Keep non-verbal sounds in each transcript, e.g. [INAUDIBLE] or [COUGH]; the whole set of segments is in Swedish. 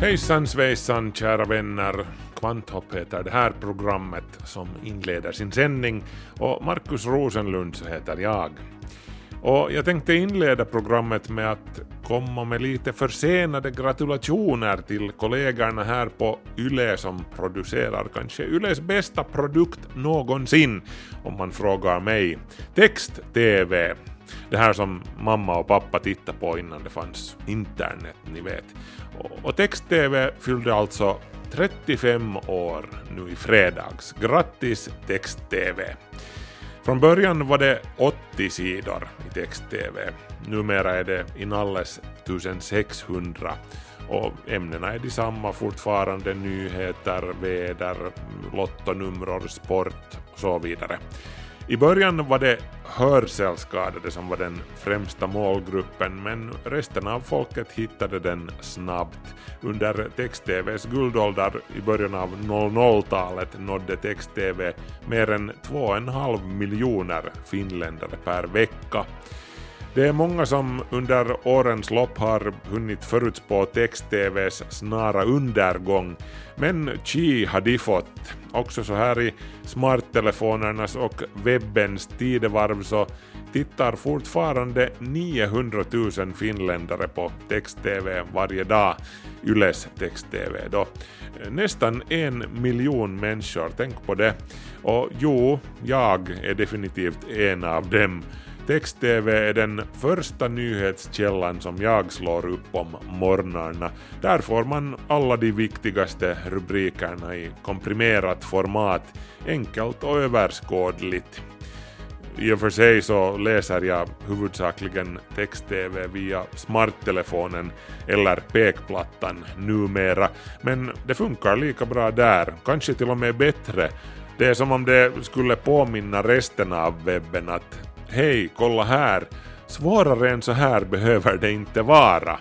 Hejsan svejsan kära vänner! Kvanthopp heter det här programmet som inleder sin sändning och Markus Rosenlund så heter jag. Och jag tänkte inleda programmet med att komma med lite försenade gratulationer till kollegorna här på YLE som producerar kanske YLEs bästa produkt någonsin om man frågar mig. Text-TV. Det här som mamma och pappa tittade på innan det fanns internet, ni vet. Och, text-tv fyllde alltså 35 år nu i fredags. Grattis text-tv! Från början var det 80 sidor i text-tv. Numera är det inalles 1600 och ämnena är desamma fortfarande, nyheter, väder, lottonummer, sport och så vidare. I början var det hörselskadade som var den främsta målgruppen men resten av folket hittade den snabbt. Under text-tvs guldålder i början av 00-talet nådde text-tv mer än 2,5 miljoner finländare per vecka. Det är många som under årens lopp har hunnit förutspå text-tvs snara undergång, men chi har de fått. Också så här i smarttelefonernas och webbens tidevarv så tittar fortfarande 900 000 finländare på text-tv varje dag, Yles text-tv då. Nästan en miljon människor, tänk på det. Och jo, jag är definitivt en av dem. Text-tv är den första nyhetskällan som jag slår upp om morgnarna. Där får man alla de viktigaste rubrikerna i komprimerat format, enkelt och överskådligt. I och för sig så läser jag huvudsakligen text-tv via smarttelefonen eller pekplattan numera, men det funkar lika bra där, kanske till och med bättre. Det är som om det skulle påminna resten av webben att hej, kolla här, svårare än så här behöver det inte vara.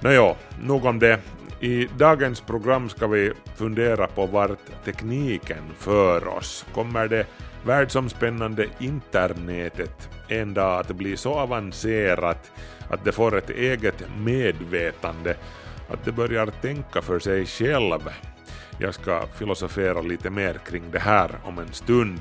Nåjo, nog om det. I dagens program ska vi fundera på vart tekniken för oss. Kommer det världsomspännande internetet en dag att bli så avancerat att det får ett eget medvetande, att det börjar tänka för sig själv? Jag ska filosofera lite mer kring det här om en stund.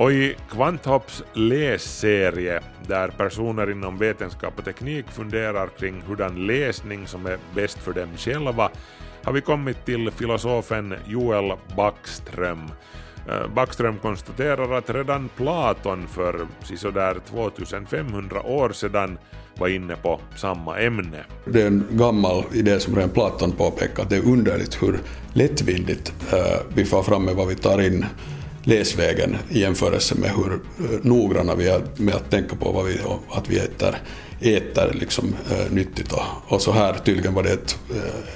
Och i Kvanthopps lässerie, där personer inom vetenskap och teknik funderar kring hurdan läsning som är bäst för dem själva, har vi kommit till filosofen Joel Backström. Eh, Backström konstaterar att redan Platon för sådär 2500 år sedan var inne på samma ämne. Det är en gammal idé som redan Platon påpekar, att det är underligt hur lättvindigt eh, vi får fram med vad vi tar in läsvägen i jämförelse med hur eh, noggranna vi är med att tänka på vad vi, att vi äter, äter liksom, äh, nyttigt. Och, och så här tydligen var det ett,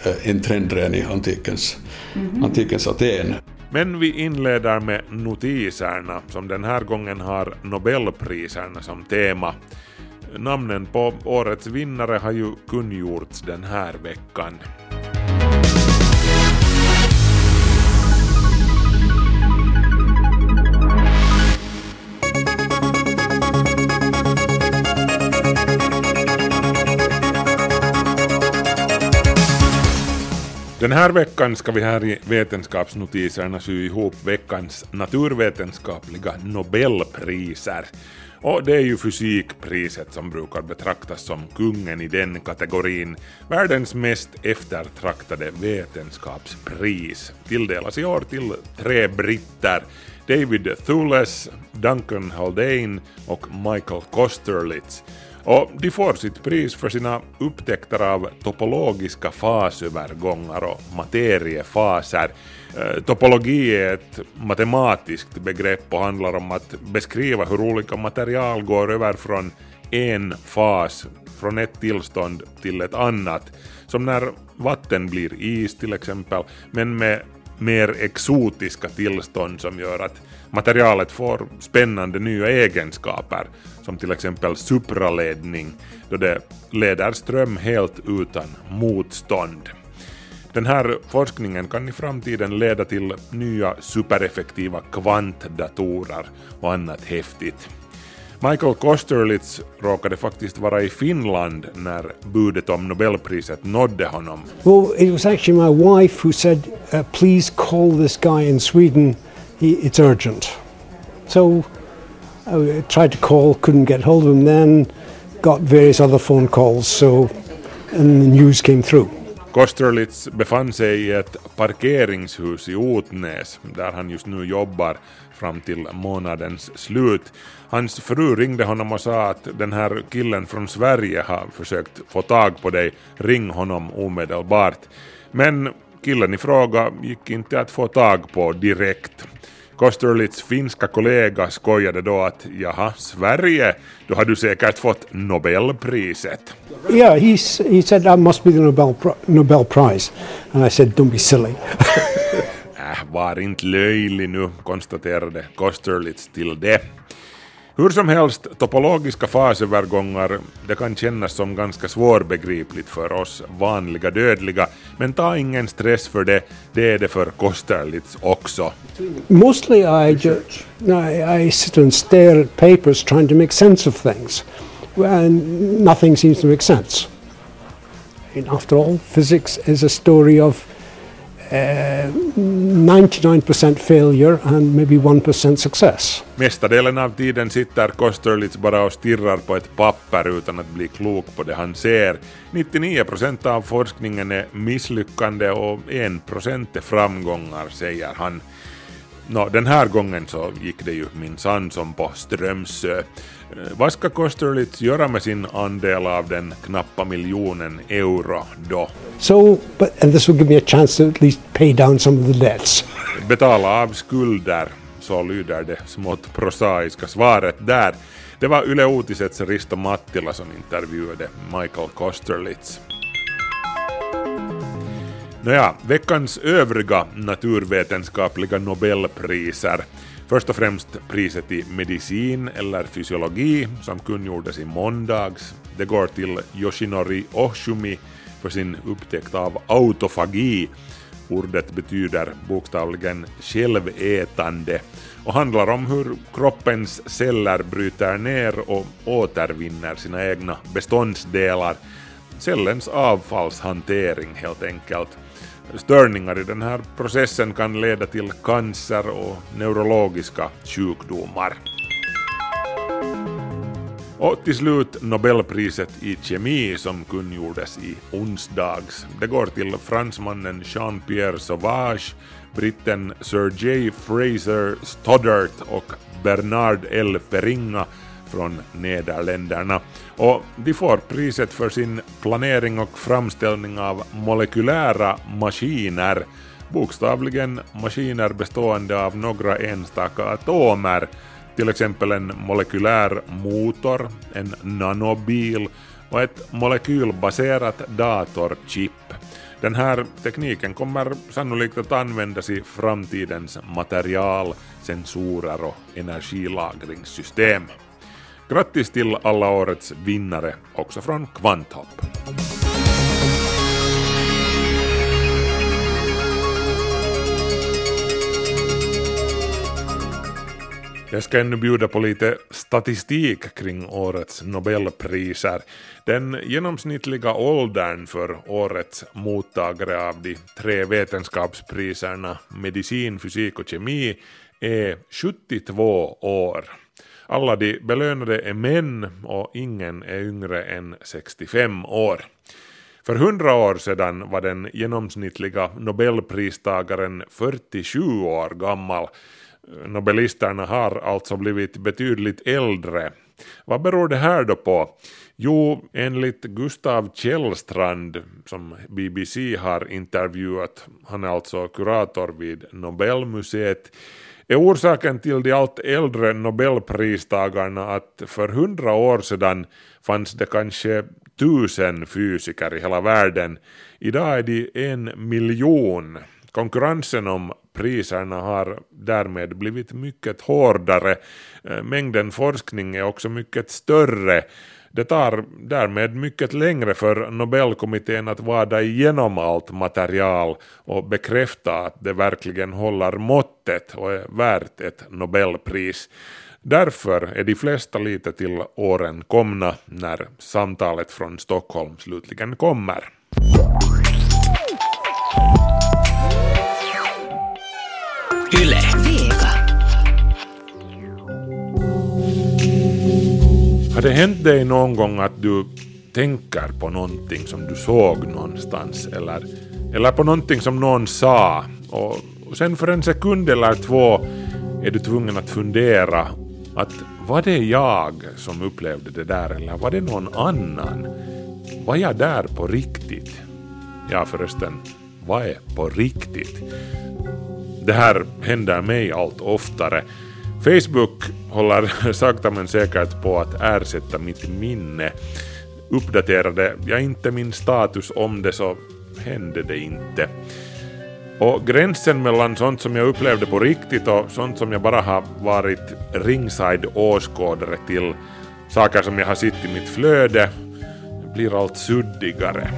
äh, en trendren i antikens, mm. antikens Aten. Men vi inleder med notiserna som den här gången har Nobelpriserna som tema. Namnen på årets vinnare har ju kungjorts den här veckan. Den här veckan ska vi här i Vetenskapsnotiserna sy ihop veckans naturvetenskapliga Nobelpriser. Och det är ju fysikpriset som brukar betraktas som kungen i den kategorin. Världens mest eftertraktade vetenskapspris tilldelas i år till tre britter. David Thules, Duncan Haldane och Michael Kosterlitz. Och de får sitt pris för sina upptäckter av topologiska fasövergångar och materiefaser. Eh, topologi är ett matematiskt begrepp och handlar om att beskriva hur olika material går över från en fas från ett tillstånd till ett annat. Som när vatten blir is till exempel, men med mer exotiska tillstånd som gör att materialet får spännande nya egenskaper, som till exempel supraledning, då det leder ström helt utan motstånd. Den här forskningen kan i framtiden leda till nya supereffektiva kvantdatorer och annat häftigt. Michael Kosterlitz råkade faktiskt vara i Finland när budet om Nobelpriset nådde honom. Well, it was actually my wife who said, uh, please call this guy in Sweden, he, it's urgent. So i tried to call, couldn't get hold of him then, got various other phone calls, so, and the news came through. Kosterlitz befann sig i ett parkeringshus i Otnäs där han just nu jobbar fram till månadens slut. Hans fru ringde honom och sa att den här killen från Sverige har försökt få tag på dig, ring honom omedelbart. Men killen i fråga gick inte att få tag på direkt. Kosterlitz finska kollega skojade då att jaha, Sverige, då har du säkert fått Nobelpriset. Yeah, he's, he said that must be the Nobel, Pri- Nobel Prize. And I said, don't be silly. [LAUGHS] Äh, var inte löjlig nu, konstaterade Kosterlitz till det. Hur som helst, topologiska fasövergångar, det kan kännas som ganska svårbegripligt för oss vanliga dödliga, men ta ingen stress för det, det är det för Kosterlitz också. Mostly I, just, I, I sit and stare at papers trying to make sense of things. And nothing seems to make sense. And after all, physics is a story of Eh, 99% failure and maybe 1% success. Mesta delen av tiden sitter Kosterlitz bara och stirrar på ett papper utan att bli klok på det han ser. 99% av forskningen är misslyckande och 1% är framgångar, säger han. Nå, den här gången så gick det ju minsann som på Strömsö. Eh, Vad ska Kosterlitz göra med sin andel av den knappa miljonen euro då? So, but, and this will give me a chance to at least pay down some of the debts. Betala av skulder, så lyder det smått prosaiska svaret där. Det var Yle Uutisets Risto Mattila som intervjuade Michael Kosterlitz. Nåja, veckans övriga naturvetenskapliga nobelpriser. Först och främst priset i medicin eller fysiologi som kungjordes i måndags. Det går till Yoshinori Oshumi för sin upptäckt av autofagi. Ordet betyder bokstavligen självätande och handlar om hur kroppens celler bryter ner och återvinner sina egna beståndsdelar. Cellens avfallshantering helt enkelt. Störningar i den här processen kan leda till cancer och neurologiska sjukdomar. Och till slut Nobelpriset i kemi som kungjordes i onsdags. Det går till fransmannen Jean-Pierre Sauvage, britten Sir J. Fraser Stoddart och Bernard L. Feringa från Nederländerna. Och de får priset för sin planering och framställning av molekylära maskiner, bokstavligen maskiner bestående av några enstaka atomer, till exempel en molekylär motor, en nanobil och ett molekylbaserat datorchip. Den här tekniken kommer sannolikt att användas i framtidens material, sensorer och energilagringssystem. Grattis till alla årets vinnare, också från Kvanthopp. Jag ska ännu bjuda på lite statistik kring årets Nobelpriser. Den genomsnittliga åldern för årets mottagare av de tre vetenskapspriserna medicin, fysik och kemi är 72 år. Alla de belönade är män och ingen är yngre än 65 år. För hundra år sedan var den genomsnittliga nobelpristagaren 47 år gammal. Nobelisterna har alltså blivit betydligt äldre. Vad beror det här då på? Jo, enligt Gustav Källstrand, som BBC har intervjuat, han är alltså kurator vid Nobelmuseet, är orsaken till de allt äldre nobelpristagarna att för hundra år sedan fanns det kanske tusen fysiker i hela världen. Idag är de en miljon. Konkurrensen om priserna har därmed blivit mycket hårdare. Eh, mängden forskning är också mycket större. Det tar därmed mycket längre för Nobelkommittén att vada igenom allt material och bekräfta att det verkligen håller måttet och är värt ett Nobelpris. Därför är de flesta lite till åren komna när samtalet från Stockholm slutligen kommer. Det hänt dig någon gång att du tänker på någonting som du såg någonstans eller, eller på någonting som någon sa och, och sen för en sekund eller två är du tvungen att fundera att var det jag som upplevde det där eller var det någon annan? Var jag där på riktigt? Ja förresten, vad är på riktigt? Det här händer mig allt oftare. Facebook håller [LAUGHS] sakta men säkert på att ersätta mitt minne. Uppdaterade jag inte min status om det så hände det inte. Och gränsen mellan sånt som jag upplevde på riktigt och sånt som jag bara har varit ringside åskådare till, saker som jag har sett i mitt flöde, blir allt suddigare.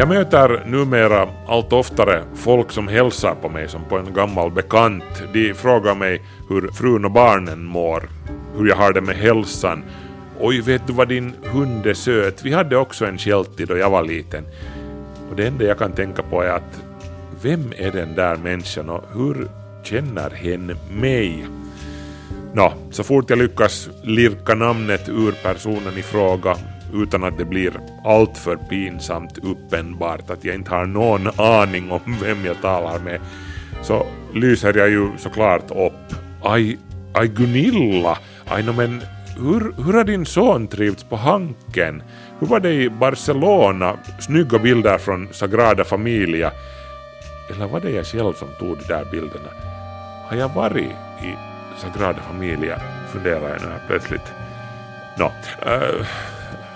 Jag möter numera allt oftare folk som hälsar på mig som på en gammal bekant. De frågar mig hur frun och barnen mår, hur jag har det med hälsan. Oj, vet du vad din hund är söt? Vi hade också en sheltie då jag var liten. Och det enda jag kan tänka på är att vem är den där människan och hur känner hen mig? Nå, så fort jag lyckas lirka namnet ur personen i fråga utan att det blir alltför pinsamt uppenbart att jag inte har någon aning om vem jag talar med så lyser jag ju såklart upp. Aj, aj Gunilla, aj no, men hur, hur har din son trivts på Hanken? Hur var det i Barcelona? Snygga bilder från Sagrada Familia. Eller var det jag själv som tog de där bilderna? Har jag varit i Sagrada Familia? Funderar jag nu här plötsligt. Nå, eh,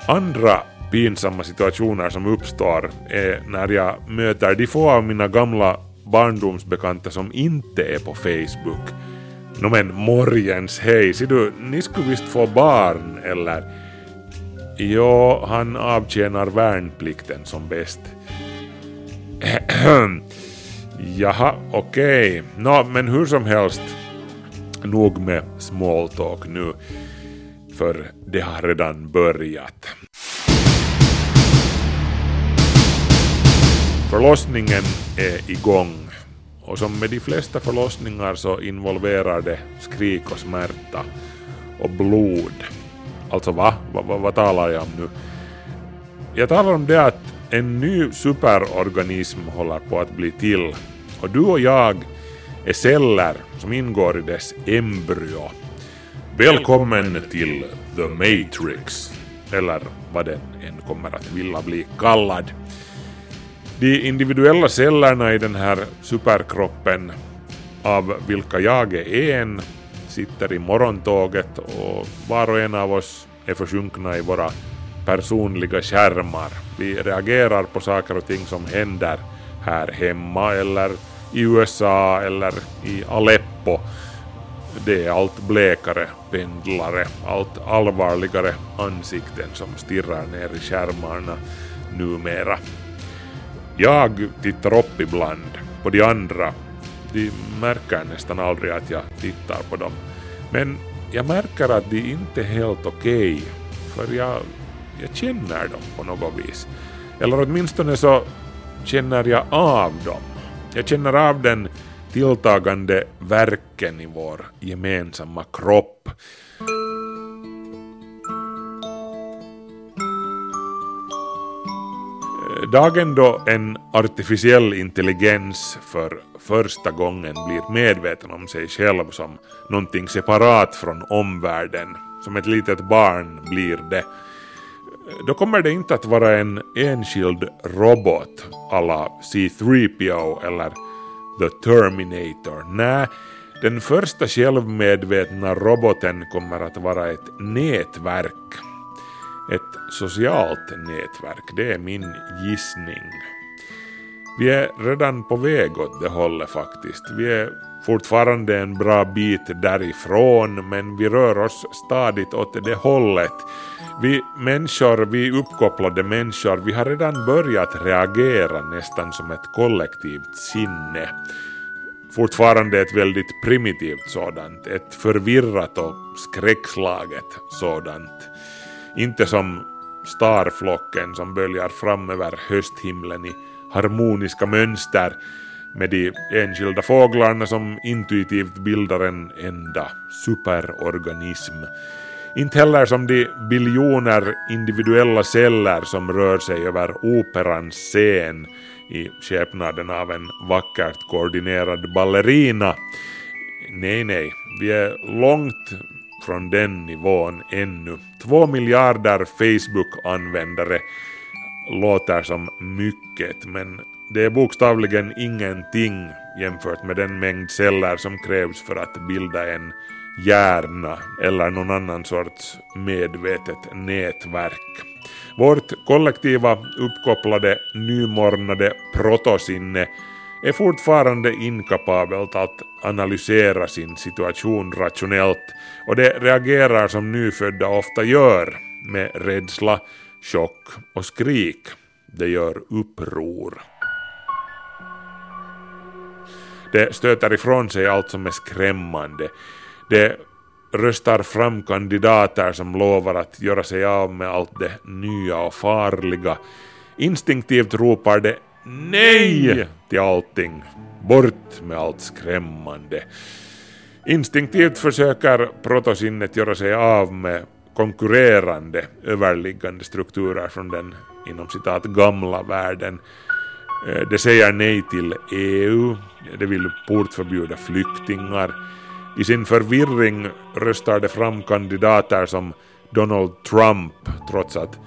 andra pinsamma situationer som uppstår är när jag möter de få av mina gamla barndomsbekanta som inte är på Facebook. Nå men morgens hej, ser du, ni skulle visst få barn eller? Jo, han avtjänar värnplikten som bäst. [CLEARS THROAT] Jaha, okej. Nå, men hur som helst, nog med small talk nu, för det har redan börjat. Förlossningen är igång och som med de flesta förlossningar så involverar det skrik och smärta och blod. Alltså va? va, va vad talar jag om nu? Jag talar om det att en ny superorganism håller på att bli till och du och jag är celler som ingår i dess embryo. Välkommen till The Matrix, eller vad den än kommer att vilja bli kallad. De individuella cellerna i den här superkroppen, av vilka jag är en, sitter i morgontåget och var och en av oss är försjunkna i våra personliga skärmar. Vi reagerar på saker och ting som händer här hemma eller i USA eller i Aleppo. Det är allt blekare pendlare, allt allvarligare ansikten som stirrar ner i skärmarna numera. Jag tittar upp ibland på de andra. De märker nästan aldrig att jag tittar på dem. Men jag märker att de inte är helt okej, för jag, jag känner dem på något vis. Eller åtminstone så känner jag av dem. Jag känner av den tilltagande verken i vår gemensamma kropp. Dagen då en artificiell intelligens för första gången blir medveten om sig själv som någonting separat från omvärlden, som ett litet barn blir det, då kommer det inte att vara en enskild robot alla C3PO eller The Terminator. Nej, Den första självmedvetna roboten kommer att vara ett nätverk. Ett socialt nätverk, det är min gissning. Vi är redan på väg åt det hållet faktiskt. Vi är fortfarande en bra bit därifrån men vi rör oss stadigt åt det hållet. Vi människor, vi uppkopplade människor, vi har redan börjat reagera nästan som ett kollektivt sinne. Fortfarande ett väldigt primitivt sådant, ett förvirrat och skräckslaget sådant. Inte som starflocken som böljar fram över hösthimlen i harmoniska mönster med de enskilda fåglarna som intuitivt bildar en enda superorganism. Inte heller som de biljoner individuella celler som rör sig över operans scen i skepnaden av en vackert koordinerad ballerina. Nej, nej, vi är långt från den nivån ännu. Två miljarder Facebook-användare låter som mycket, men det är bokstavligen ingenting jämfört med den mängd celler som krävs för att bilda en hjärna eller någon annan sorts medvetet nätverk. Vårt kollektiva uppkopplade nymornade protosinne är fortfarande inkapabelt att analysera sin situation rationellt och det reagerar som nyfödda ofta gör med rädsla, chock och skrik. Det gör uppror. Det stöter ifrån sig allt som är skrämmande. Det röstar fram kandidater som lovar att göra sig av med allt det nya och farliga. Instinktivt ropar det nej till allting. Bort med allt skrämmande. Instinktivt försöker protosinnet göra sig av med konkurrerande överliggande strukturer från den inom citat gamla världen. Eh, det säger nej till EU, det vill portförbjuda flyktingar. I sin förvirring röstar det fram kandidater som Donald Trump trots att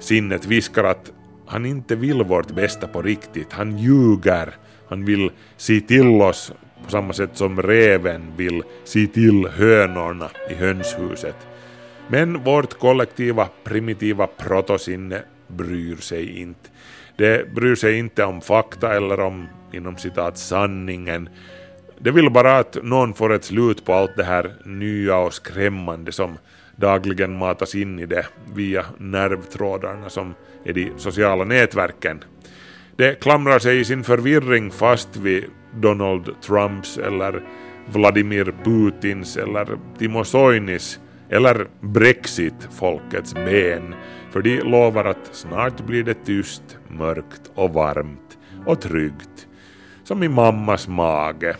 sinnet viskar att han inte vill vårt bästa på riktigt. Han ljuger. Han vill se till oss på samma sätt som reven vill se till hönorna i hönshuset. Men vårt kollektiva primitiva protosinne bryr sig inte. Det bryr sig inte om fakta eller om inom citat sanningen. Det vill bara att någon får ett slut på allt det här nya och skrämmande som dagligen matas in i det via nervtrådarna som är de sociala nätverken. Det klamrar sig i sin förvirring fast vid Donald Trumps eller Vladimir Putins eller Timo Soinis eller Brexit-folkets ben, för de lovar att snart blir det tyst, mörkt och varmt och tryggt, som i mammas mage.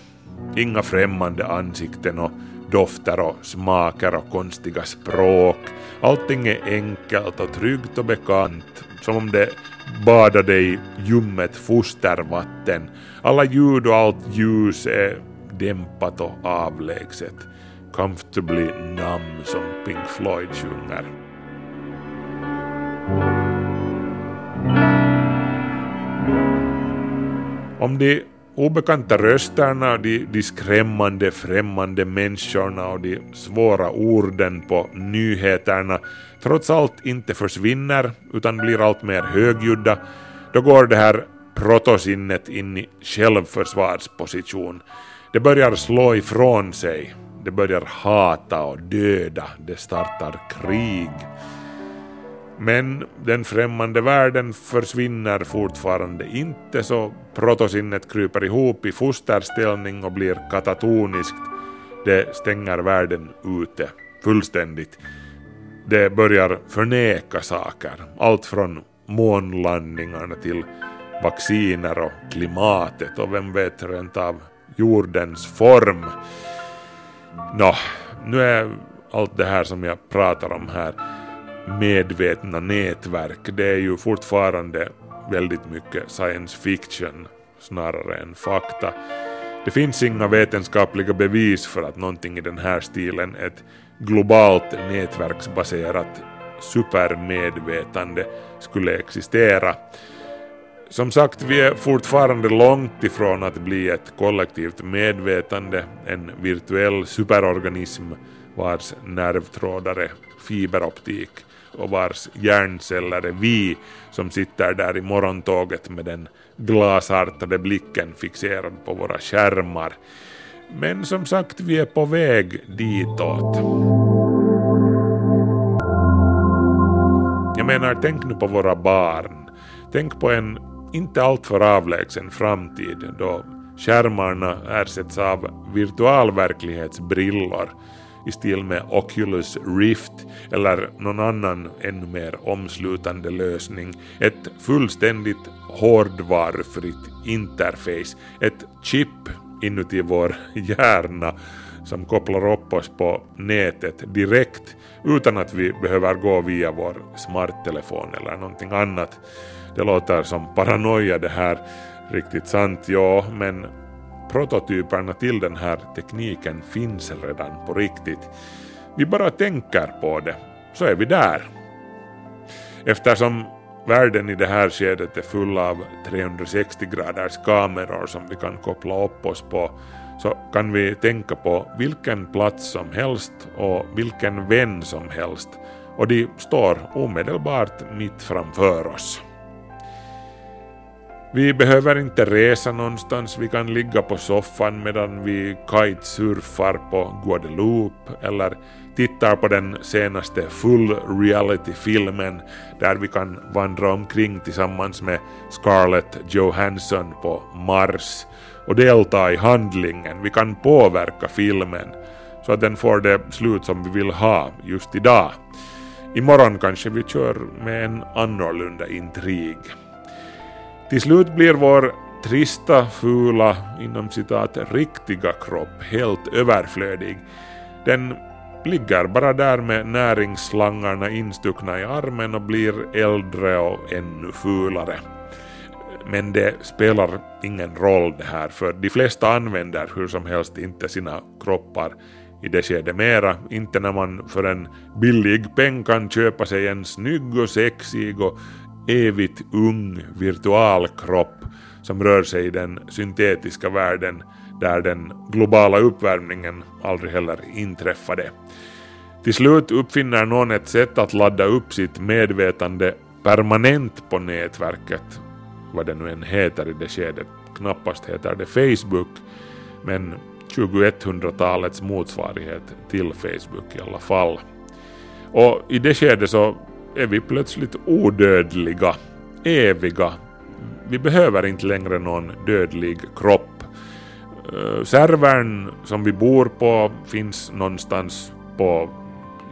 Inga främmande ansikten och dofter och smaker och konstiga språk. Allting är enkelt och tryggt och bekant, som om det badade i ljummet fostervatten. Alla ljud och allt ljus är dämpat och avlägset. Comfortably numb som Pink Floyd sjunger. Om de obekanta rösterna, de, de skrämmande främmande människorna och de svåra orden på nyheterna trots allt inte försvinner utan blir allt mer högljudda, då går det här protosinnet in i självförsvarsposition. Det börjar slå ifrån sig, det börjar hata och döda, det startar krig. Men den främmande världen försvinner fortfarande inte så protosinnet kryper ihop i fosterställning och blir katatoniskt. Det stänger världen ute fullständigt. Det börjar förneka saker, allt från månlandningarna till vacciner och klimatet och vem vet rent av jordens form. Nå, nu är allt det här som jag pratar om här medvetna nätverk, det är ju fortfarande väldigt mycket science fiction snarare än fakta. Det finns inga vetenskapliga bevis för att någonting i den här stilen, ett globalt nätverksbaserat supermedvetande skulle existera. Som sagt, vi är fortfarande långt ifrån att bli ett kollektivt medvetande, en virtuell superorganism vars nervtrådar är fiberoptik och vars hjärnceller är vi som sitter där i morgontåget med den glasartade blicken fixerad på våra skärmar. Men som sagt, vi är på väg ditåt. Jag menar, tänk nu på våra barn. Tänk på en inte alltför avlägsen framtid då skärmarna ersätts av virtualverklighetsbrillor i stil med Oculus Rift eller någon annan ännu mer omslutande lösning. Ett fullständigt hårdvarufritt interface, ett chip inuti vår hjärna som kopplar upp oss på nätet direkt utan att vi behöver gå via vår smarttelefon eller någonting annat. Det låter som paranoia det här, riktigt sant, ja, men prototyperna till den här tekniken finns redan på riktigt. Vi bara tänker på det, så är vi där. Eftersom världen i det här skedet är full av 360 graders kameror som vi kan koppla upp oss på så kan vi tänka på vilken plats som helst och vilken vän som helst och de står omedelbart mitt framför oss. Vi behöver inte resa någonstans, vi kan ligga på soffan medan vi kitesurfar på Guadeloupe eller tittar på den senaste full reality-filmen där vi kan vandra omkring tillsammans med Scarlett Johansson på Mars och delta i handlingen. Vi kan påverka filmen så att den får det slut som vi vill ha just idag. Imorgon kanske vi kör med en annorlunda intrig. Till slut blir vår trista, fula, inom citat, riktiga kropp helt överflödig. Den ligger bara där med näringsslangarna instuckna i armen och blir äldre och ännu fulare. Men det spelar ingen roll det här, för de flesta använder hur som helst inte sina kroppar i det skedet mera, inte när man för en billig peng kan köpa sig en snygg och sexig och evigt ung virtualkropp som rör sig i den syntetiska världen där den globala uppvärmningen aldrig heller inträffade. Till slut uppfinner någon ett sätt att ladda upp sitt medvetande permanent på nätverket, vad det nu än heter i det skedet. Knappast heter det Facebook, men 2100-talets motsvarighet till Facebook i alla fall. Och i det skedet så är vi plötsligt odödliga, eviga. Vi behöver inte längre någon dödlig kropp. Eh, servern som vi bor på finns någonstans på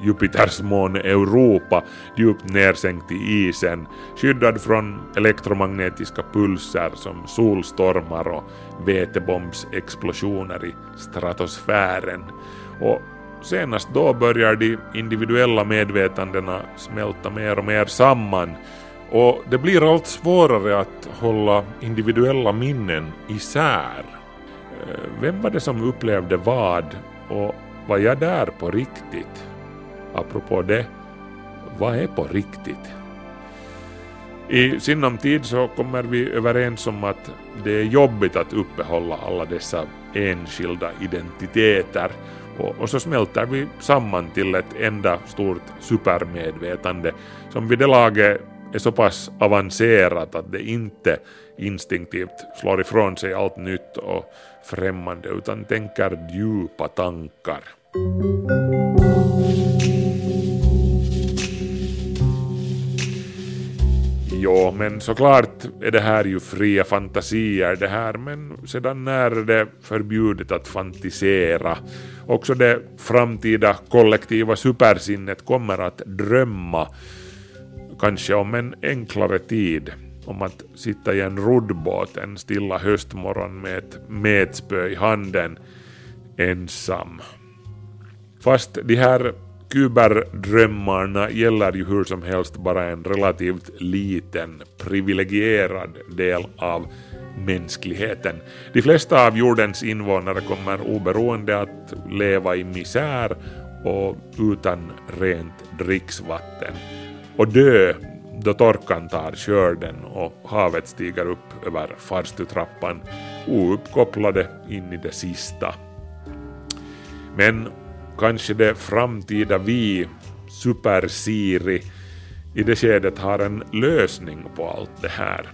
Jupiters måne Europa djupt nersänkt i isen, skyddad från elektromagnetiska pulser som solstormar och vätebombsexplosioner i stratosfären. Och senast då börjar de individuella medvetandena smälta mer och mer samman och det blir allt svårare att hålla individuella minnen isär. Eh, vem var det som upplevde vad och var jag där på riktigt? Apropå det, vad är på riktigt? I sinom tid så kommer vi överens om att det är jobbigt att uppehålla alla dessa enskilda identiteter och, och, så smälter vi samman till ett enda stort supermedvetande som vid det laget är så pass avancerat att det inte instinktivt slår ifrån sig allt nytt och främmande utan tänker djupa tankar. Jo, men såklart är det här ju fria fantasier det här, men sedan när är det förbjudet att fantisera? Också det framtida kollektiva supersinnet kommer att drömma, kanske om en enklare tid, om att sitta i en roddbåt en stilla höstmorgon med ett metspö i handen, ensam. Fast de här Kuberdrömmarna gäller ju hur som helst bara en relativt liten privilegierad del av mänskligheten. De flesta av jordens invånare kommer oberoende att leva i misär och utan rent dricksvatten och dö då torkan tar körden och havet stiger upp över farstutrappan ouppkopplade in i det sista. Men kanske det framtida vi, Super-Siri, i det skedet har en lösning på allt det här.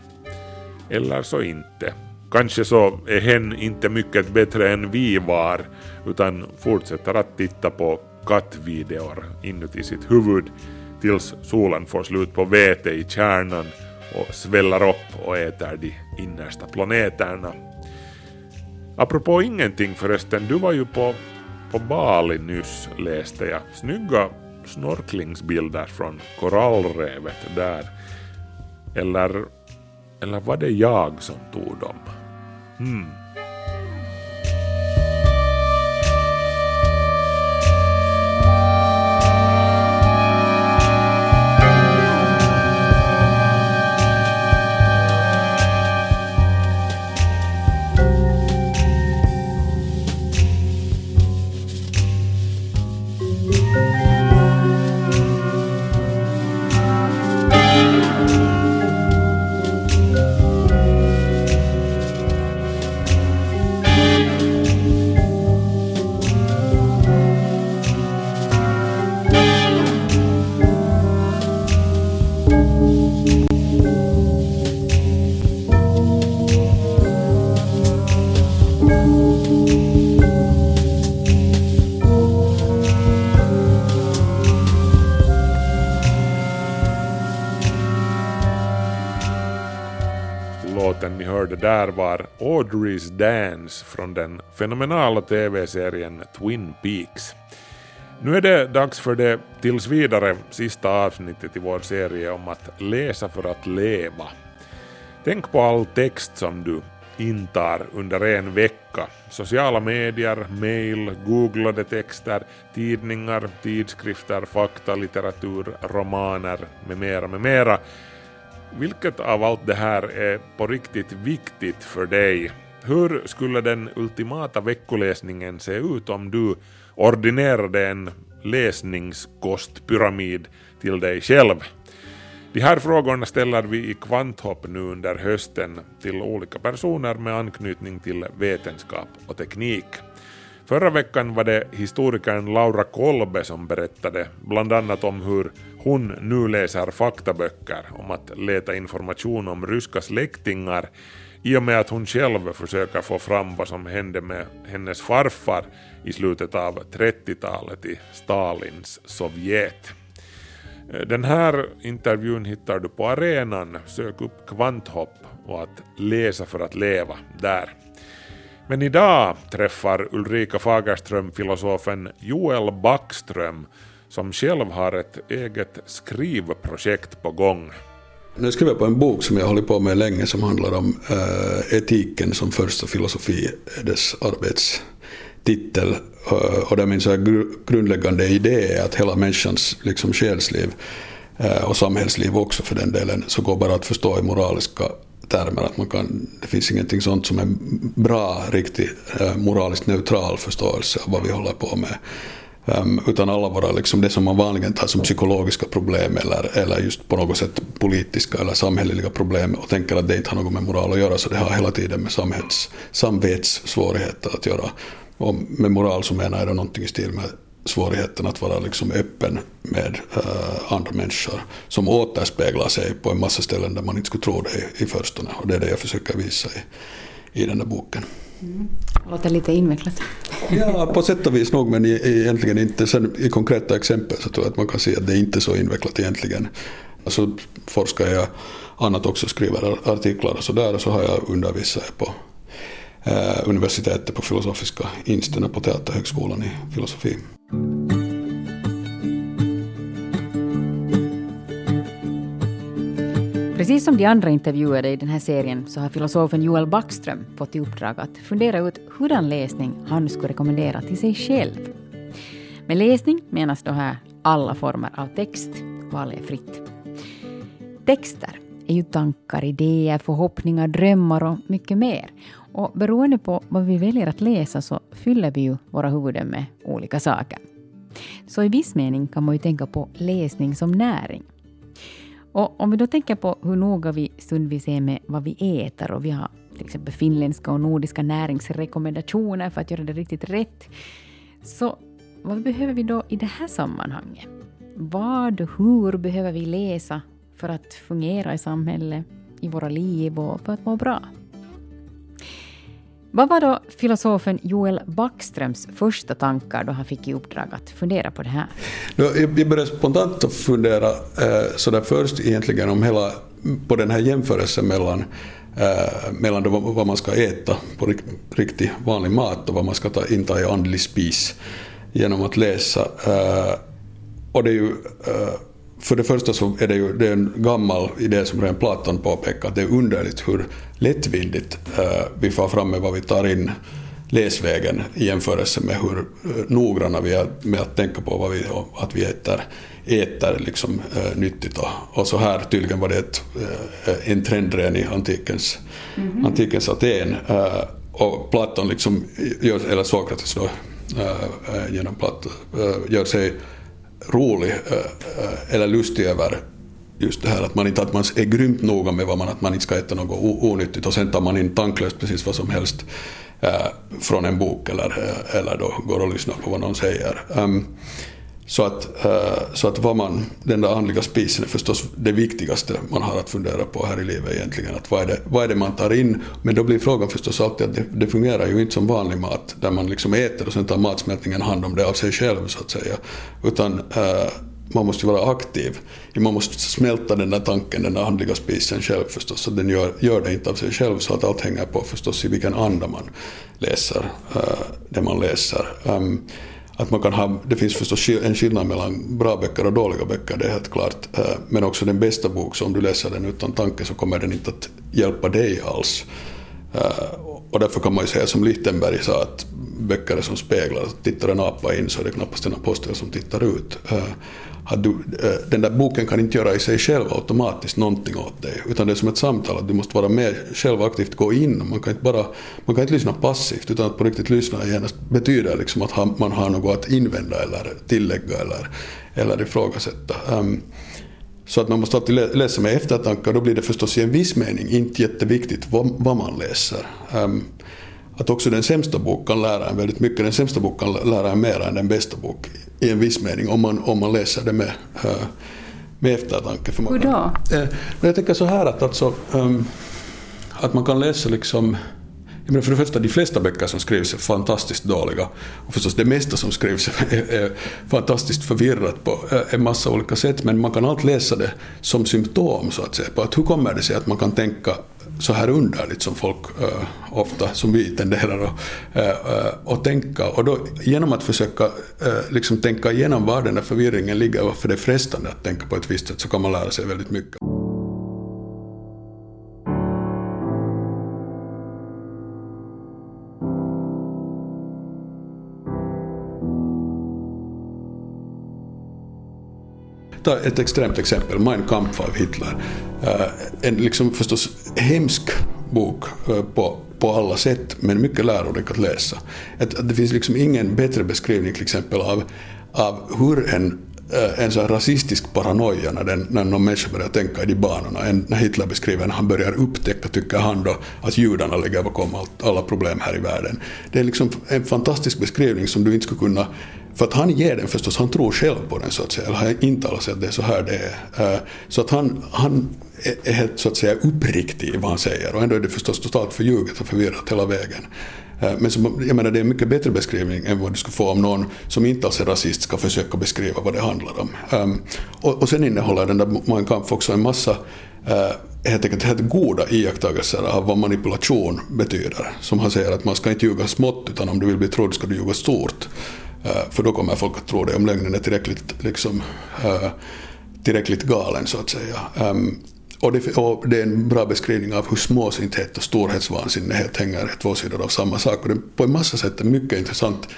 Eller så inte. Kanske så är hen inte mycket bättre än vi var, utan fortsätter att titta på kattvideor inuti sitt huvud tills solen får slut på vete i kärnan och sväller upp och äter de innersta planeterna. Apropå ingenting förresten, du var ju på, på Bali nyss läste jag. Snygga snorklingsbilder från korallrevet där. Eller, eller var det jag som tog dem? Hmm. Audrey's Dance från den fenomenala tv-serien Twin Peaks. Nu är det dags för det tills vidare sista avsnittet i vår serie om att läsa för att leva. Tänk på all text som du intar under en vecka. Sociala medier, mail, googlade texter, tidningar, tidskrifter, fakta, litteratur, romaner med mera, med mera. Vilket av allt det här är på riktigt viktigt för dig? Hur skulle den ultimata veckoläsningen se ut om du ordinerade en läsningskostpyramid till dig själv? De här frågorna ställer vi i Kvanthopp nu under hösten till olika personer med anknytning till vetenskap och teknik. Förra veckan var det historikern Laura Kolbe som berättade bland annat om hur hon nu läser faktaböcker om att leta information om ryska släktingar i och med att hon själv försöker få fram vad som hände med hennes farfar i slutet av 30-talet i Stalins Sovjet. Den här intervjun hittar du på arenan, sök upp Kvanthopp och att läsa för att leva där. Men idag träffar Ulrika Fagerström filosofen Joel Backström som själv har ett eget skrivprojekt på gång. Nu skriver jag på en bok som jag hållit på med länge som handlar om äh, etiken som första filosofi, dess arbetstitel. Uh, och där min så här grundläggande idé är att hela människans liksom, själsliv uh, och samhällsliv också för den delen, så går bara att förstå i moraliska termer. Att man kan, det finns ingenting sånt som en bra, riktigt eh, moraliskt neutral förståelse av vad vi håller på med. Um, utan alla våra, liksom det som man vanligen tar som psykologiska problem eller, eller just på något sätt politiska eller samhälleliga problem och tänker att det inte har något med moral att göra så det har hela tiden med samhälls, samvetssvårigheter att göra. Och med moral så menar jag då någonting i stil med svårigheten att vara liksom öppen med uh, andra människor som återspeglar sig på en massa ställen där man inte skulle tro det i, i förstone och det är det jag försöker visa i, i den där boken. Mm. Låter lite invecklat. [LAUGHS] Ja, på sätt och vis nog, men egentligen inte. Sen i konkreta exempel så tror jag att man kan se att det inte är så invecklat egentligen. Så forskar jag annat också, skriver artiklar och sådär och så har jag undervisat på Eh, universitetet på Filosofiska instituten på Teaterhögskolan i filosofi. Precis som de andra intervjuade i den här serien så har filosofen Joel Backström fått i uppdrag att fundera ut hurdan läsning han skulle rekommendera till sig själv. Med läsning menas då här alla former av text. Valet är fritt. Texter är ju tankar, idéer, förhoppningar, drömmar och mycket mer. Och beroende på vad vi väljer att läsa så fyller vi ju våra huvuden med olika saker. Så i viss mening kan man ju tänka på läsning som näring. Och om vi då tänker på hur noga vi stundvis är med vad vi äter och vi har till exempel finländska och nordiska näringsrekommendationer för att göra det riktigt rätt. Så vad behöver vi då i det här sammanhanget? Vad och hur behöver vi läsa för att fungera i samhället, i våra liv och för att må bra? Vad var då filosofen Joel Backströms första tankar då han fick i uppdrag att fundera på det här? Jag började spontant att fundera eh, sådär först egentligen om hela, på den här jämförelsen mellan eh, mellan då vad man ska äta på riktigt vanlig mat och vad man ska ta, inta i andlig spis genom att läsa. Eh, och det är ju för det första så är det ju det är en gammal idé som redan Platon påpekar, att det är underligt hur lättvindigt uh, vi får fram med vad vi tar in läsvägen i jämförelse med hur uh, noggranna vi är med att tänka på vad vi, att vi äter, äter liksom, uh, nyttigt. Och, och så här tydligen var det ett, en trend redan i antikens, mm -hmm. antikens Aten. och Platon, liksom, gör, eller Sokrates då, genom Platon, gör sig rolig eh, eh, eller lustig över just det här att man inte att man är grymt noga med vad man, att man inte ska äta något onyttigt och sen tar man in tanklöst precis vad som helst eh, från en bok eller, eller då går och lyssnar på vad någon säger. Ehm, så att, eh, så att vad man, den där andliga spisen är förstås det viktigaste man har att fundera på här i livet egentligen. Att vad, är det, vad är det man tar in? Men då blir frågan förstås alltid att det, det fungerar ju inte som vanlig mat där man liksom äter och sen tar matsmältningen hand om det av sig själv så att säga. Utan eh, man måste vara aktiv. Man måste smälta den där tanken, den där andliga spisen själv förstås. Så den gör, gör det inte av sig själv så att allt hänger på förstås i vilken anda man läser eh, det man läser. Um, att man kan ha, det finns förstås en skillnad mellan bra böcker och dåliga böcker, det är helt klart. Eh, men också den bästa bok, så om du läser den utan tanke så kommer den inte att hjälpa dig alls. Eh, och därför kan man ju säga som Lichtenberg sa att böcker är som speglar, tittar en apa in så är det knappast en apostel som tittar ut. Eh, du, eh, den där boken kan inte göra i sig själv automatiskt någonting åt dig, utan det är som ett samtal, att du måste vara med själv aktivt gå in. Man kan inte, bara, man kan inte lyssna passivt, utan att på riktigt lyssna genast betyder liksom att man har något att invända eller tillägga eller, eller ifrågasätta. Um, så att man måste alltid läsa med eftertanke och då blir det förstås i en viss mening inte jätteviktigt vad, vad man läser. Um, att också den sämsta bok kan lära en väldigt mycket. Den sämsta bok kan lära en mer än den bästa bok i en viss mening om man, om man läser det med, uh, med eftertanke. Hur då? Uh, jag tänker så här att, alltså, um, att man kan läsa liksom jag menar för det första, de flesta böcker som skrivs är fantastiskt dåliga. Och förstås det mesta som skrivs är, är fantastiskt förvirrat på en massa olika sätt. Men man kan alltid läsa det som symptom så att säga. På att hur kommer det sig att man kan tänka så här underligt som folk uh, ofta, som vi tenderar att uh, uh, tänka. Och då genom att försöka liksom tänka igenom var den där förvirringen ligger, varför det är frestande att tänka på ett visst sätt, så kan man lära sig väldigt mycket. Ta ett extremt exempel, Mein Kampf av Hitler. Eh, en liksom förstås hemsk bok eh, på, på alla sätt, men mycket lärorik att läsa. Att, att det finns liksom ingen bättre beskrivning till exempel av, av hur en Eh, en sån rasistisk paranoia när, den, när någon människa börjar tänka i de banorna En, när Hitler beskriver när han börjar upptäcka, tycker han då, att judarna ligger bakom allt, alla problem här i världen. Det är liksom en fantastisk beskrivning som du inte skulle kunna för att han ger den förstås, han tror själv på den så att säga, eller han intalar sig att det är så här det är. Eh, så att han, han är helt så att säga uppriktig i vad han säger och ändå är det förstås totalt förljuget och förvirrat hela vägen. Eh, men som, jag menar, det är en mycket bättre beskrivning än vad du skulle få om någon som inte alls är rasist ska försöka beskriva vad det handlar om. Um, och, och sen innehåller den där Mein Kampf också en massa uh, helt enkelt helt goda iakttagelser av vad manipulation betyder. Som han säger att man ska inte ljuga smått utan om du vill bli trodd ska du ljuga stort. Uh, för då kommer folk att tro det om lögnen är tillräckligt, liksom, uh, tillräckligt galen så att säga. Um, och det, och det, är en bra beskrivning av hur småsinthet och storhetsvansinne helt hänger två sidor av samma sak. Och det på en massa sätt är mycket intressant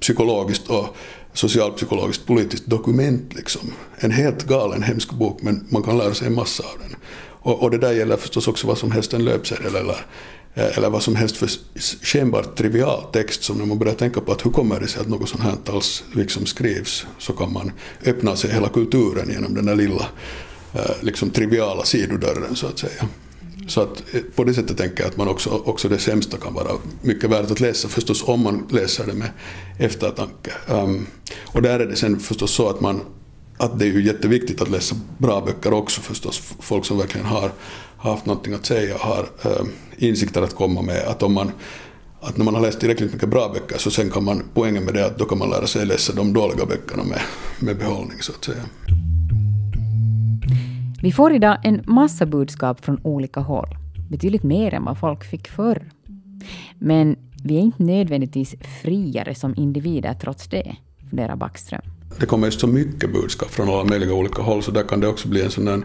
psykologiskt och socialpsykologiskt politiskt dokument. Liksom. En helt galen hemsk bok men man kan lära sig en massa av den. Och, och det där gäller förstås också vad som helst en löpsedel eller eh, eller vad som helst för skenbart trivial text som när man börjar tänka på att hur kommer det sig att något sånt här alls liksom skrivs så kan man öppna sig hela kulturen genom den där lilla, Eh, liksom triviala sidodörren så att säga. Så att eh, på det sättet tänker jag att man också, också det sämsta kan vara mycket värt att läsa förstås om man läser det med eftertanke. Um, och där är det sen förstås så att man att det är ju jätteviktigt att läsa bra böcker också förstås. Folk som verkligen har haft någonting att säga, har um, insikter att komma med. Att om man att när man har läst tillräckligt mycket bra böcker så sen kan man, poängen med det är att då kan man lära sig läsa de dåliga böckerna med, med behållning så att säga. Vi får idag en massa budskap från olika håll. Betydligt mer än vad folk fick förr. Men vi är inte nödvändigtvis friare som individer trots det, funderar Backström. Det kommer så mycket budskap från alla möjliga olika håll så där kan det också bli en sån där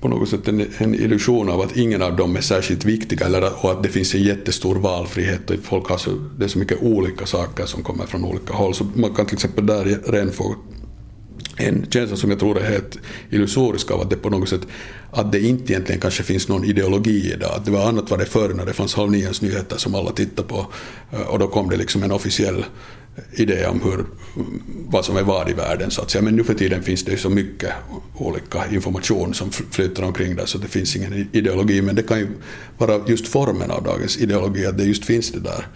på något sätt en, en illusion av att ingen av dem är särskilt viktiga eller, och att det finns en jättestor valfrihet och folk har så, det är så mycket olika saker som kommer från olika håll. Så man kan till exempel där redan få en känsla som jag tror är helt illusorisk av att det på något sätt att det inte egentligen kanske finns någon ideologi idag. Att det var annat var det förr när det fanns halv nions nyheter som alla tittade på eh, och då kom det liksom en officiell idé om hur, vad som är vad i världen så att säga. Men nu för tiden finns det ju så mycket olika information som flyter omkring där så det finns ingen ideologi. Men det kan ju vara just formen av dagens ideologi, att det just finns det där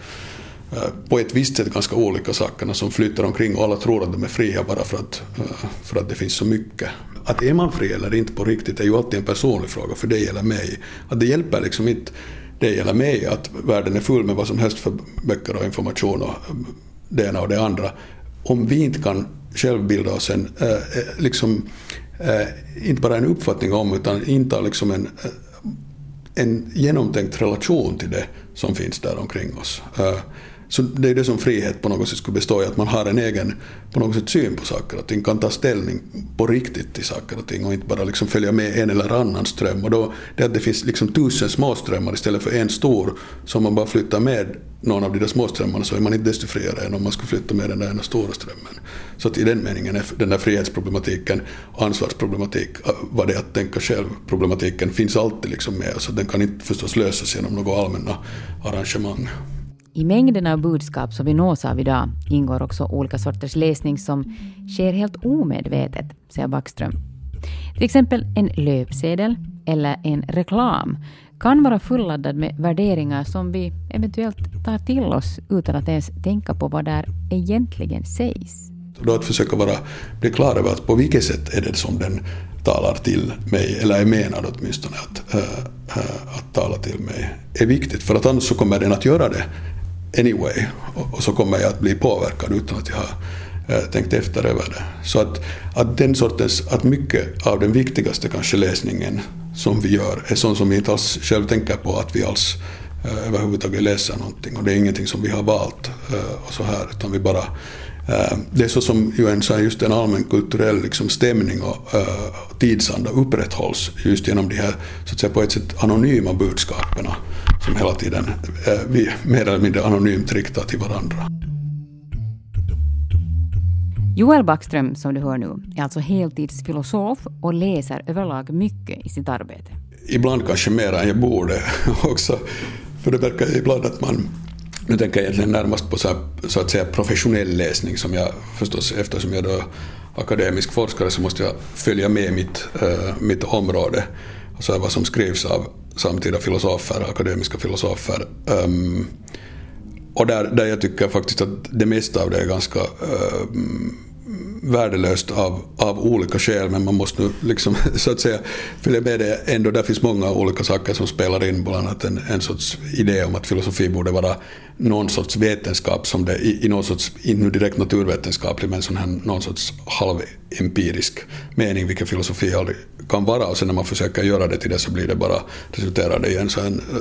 Eh, på ett visst sätt ganska olika sakerna som flyttar omkring och alla tror att de är fria bara för att, eh, för att det finns så mycket. Att är man fri eller inte på riktigt är ju alltid en personlig fråga för det gäller mig. Att det hjälper liksom inte dig eller mig att världen är full med vad som helst för böcker och information och eh, det ena och det andra. Om vi inte kan självbilda oss en, liksom, inte bara en uppfattning om utan inta liksom en, en genomtänkt relation till det som finns där omkring oss. Så det är det som frihet på något sätt skulle bestå i, att man har en egen på något sätt syn på saker och ting, kan ta ställning på riktigt till saker och ting och inte bara liksom följa med en eller annan ström. Och då, det att det finns liksom tusen små strömmar istället för en stor, så om man bara flyttar med någon av de där små strömmarna så är man inte desto friare än om man skulle flytta med den där ena stora strömmen. Så att i den meningen är den där frihetsproblematiken och ansvarsproblematik, äh, vad det är att tänka själv-problematiken finns alltid liksom med, så den kan inte förstås lösas genom några allmänna arrangemang. I mängden av budskap som vi nås av idag ingår också olika sorters läsning som sker helt omedvetet, säger Backström. Till exempel en löpsedel eller en reklam kan vara fulladdad med värderingar som vi eventuellt tar till oss utan att ens tänka på vad där egentligen sägs. Då att försöka vara, bli klar över att på vilket sätt är det som den talar till mig, eller är menad åtminstone att, äh, äh, att tala till mig, är viktigt. För att annars så kommer den att göra det anyway. Och, så kommer jag att bli påverkad utan att jag har eh, tänkt efter över det. Så att, att den sortens, att mycket av den viktigaste kanske läsningen som vi gör är sånt som vi inte alls själv tänker på att vi alls eh, överhuvudtaget läser någonting och det är ingenting som vi har valt eh, och så här utan vi bara eh, det är så som ju en, så just en allmän kulturell liksom stämning och eh, tidsanda upprätthålls just genom de här så att säga, på ett sätt anonyma budskapen som hela tiden eh, vi mer eller mindre anonymt riktar till varandra. Joel Backström, som du hör nu, är alltså heltidsfilosof och läser överlag mycket i sitt arbete. Ibland kanske mer än jag borde [LAUGHS] också. För det verkar ibland att man nu tänker jag egentligen närmast på så, här, så, att säga professionell läsning som jag förstås, eftersom jag är akademisk forskare så måste jag följa med mitt, äh, mitt område. Alltså vad som skrivs av samtida filosofer, akademiska filosofer. Um, och där, där jag tycker faktiskt att det mesta av det är ganska um, värdelöst av, av olika skäl men man måste nu liksom [LAUGHS] så att säga följa med det ändå. Där finns många olika saker som spelar in, bland annat en, en sorts idé om att filosofi borde vara någon sorts vetenskap som det i, i någon sorts, inte nu direkt naturvetenskaplig men sån här, någon sorts halvempirisk mening, vilken filosofi aldrig kan vara och sen när man försöker göra det till det så blir det bara, resulterar det i en sån uh,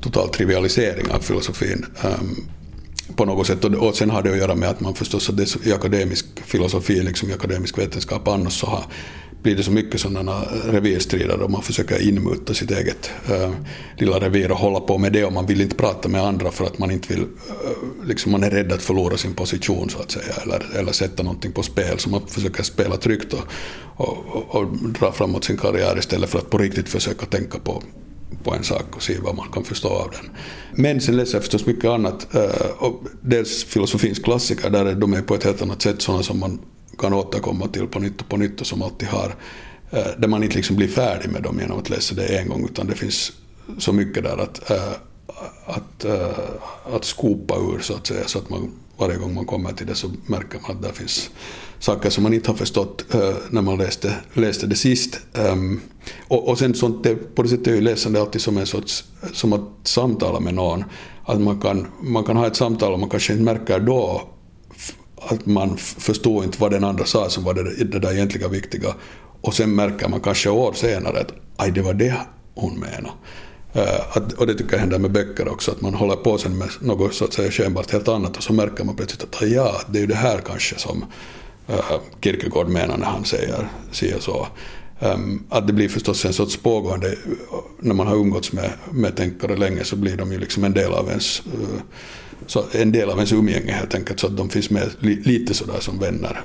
total trivialisering av filosofin. Um, på något sätt. Och, sen har det att göra med att man förstås att det i akademisk filosofi, liksom i akademisk vetenskap annars så har, blir det så mycket sådana eh, revirstrider och man försöker inmuta sitt eget äh, lilla revir och hålla på med det och man vill inte prata med andra för att man inte vill, äh, liksom man är rädd att förlora sin position så att säga eller, eller sätta någonting på spel. Så man försöker spela tryggt och, och, och, och dra framåt sin karriär istället för att på riktigt försöka tänka på på en sak och se vad man kan förstå av den. Men sen läser jag förstås mycket annat. Eh, och dels filosofins klassiker, där de är på ett helt annat sätt sådana som man kan återkomma till på nytt och på nytt och som alltid har eh, där man inte liksom blir färdig med dem genom att läsa det en gång, utan det finns så mycket där att, eh, att, att skopa ur så att säga, så att man varje gång man kommer till det så märker man att där finns saker som man inte har förstått uh, när man läste, läste det sist. Um, och, och sen sånt, det, på det sättet är ju läsande alltid som en sorts, som att samtala med någon. Att man kan, man kan ha ett samtal och man kanske inte märker då att man förstår inte vad den andra sa som var det, det där egentliga viktiga. Och sen märker man kanske år senare att aj, det var det hon menade. Uh, att, och det tycker jag händer med böcker också, att man håller på sen med något så att säga skenbart helt annat och så märker man plötsligt att ja, det är ju det här kanske som uh, Eh, Kierkegaard menar när han säger si och så. Ehm, att det blir förstås en sorts pågående, eh, när man har umgåtts med, med tänkare länge så blir de ju liksom en del av ens eh, så en del av ens umgänge helt enkelt, så att de finns med lite sådär som vänner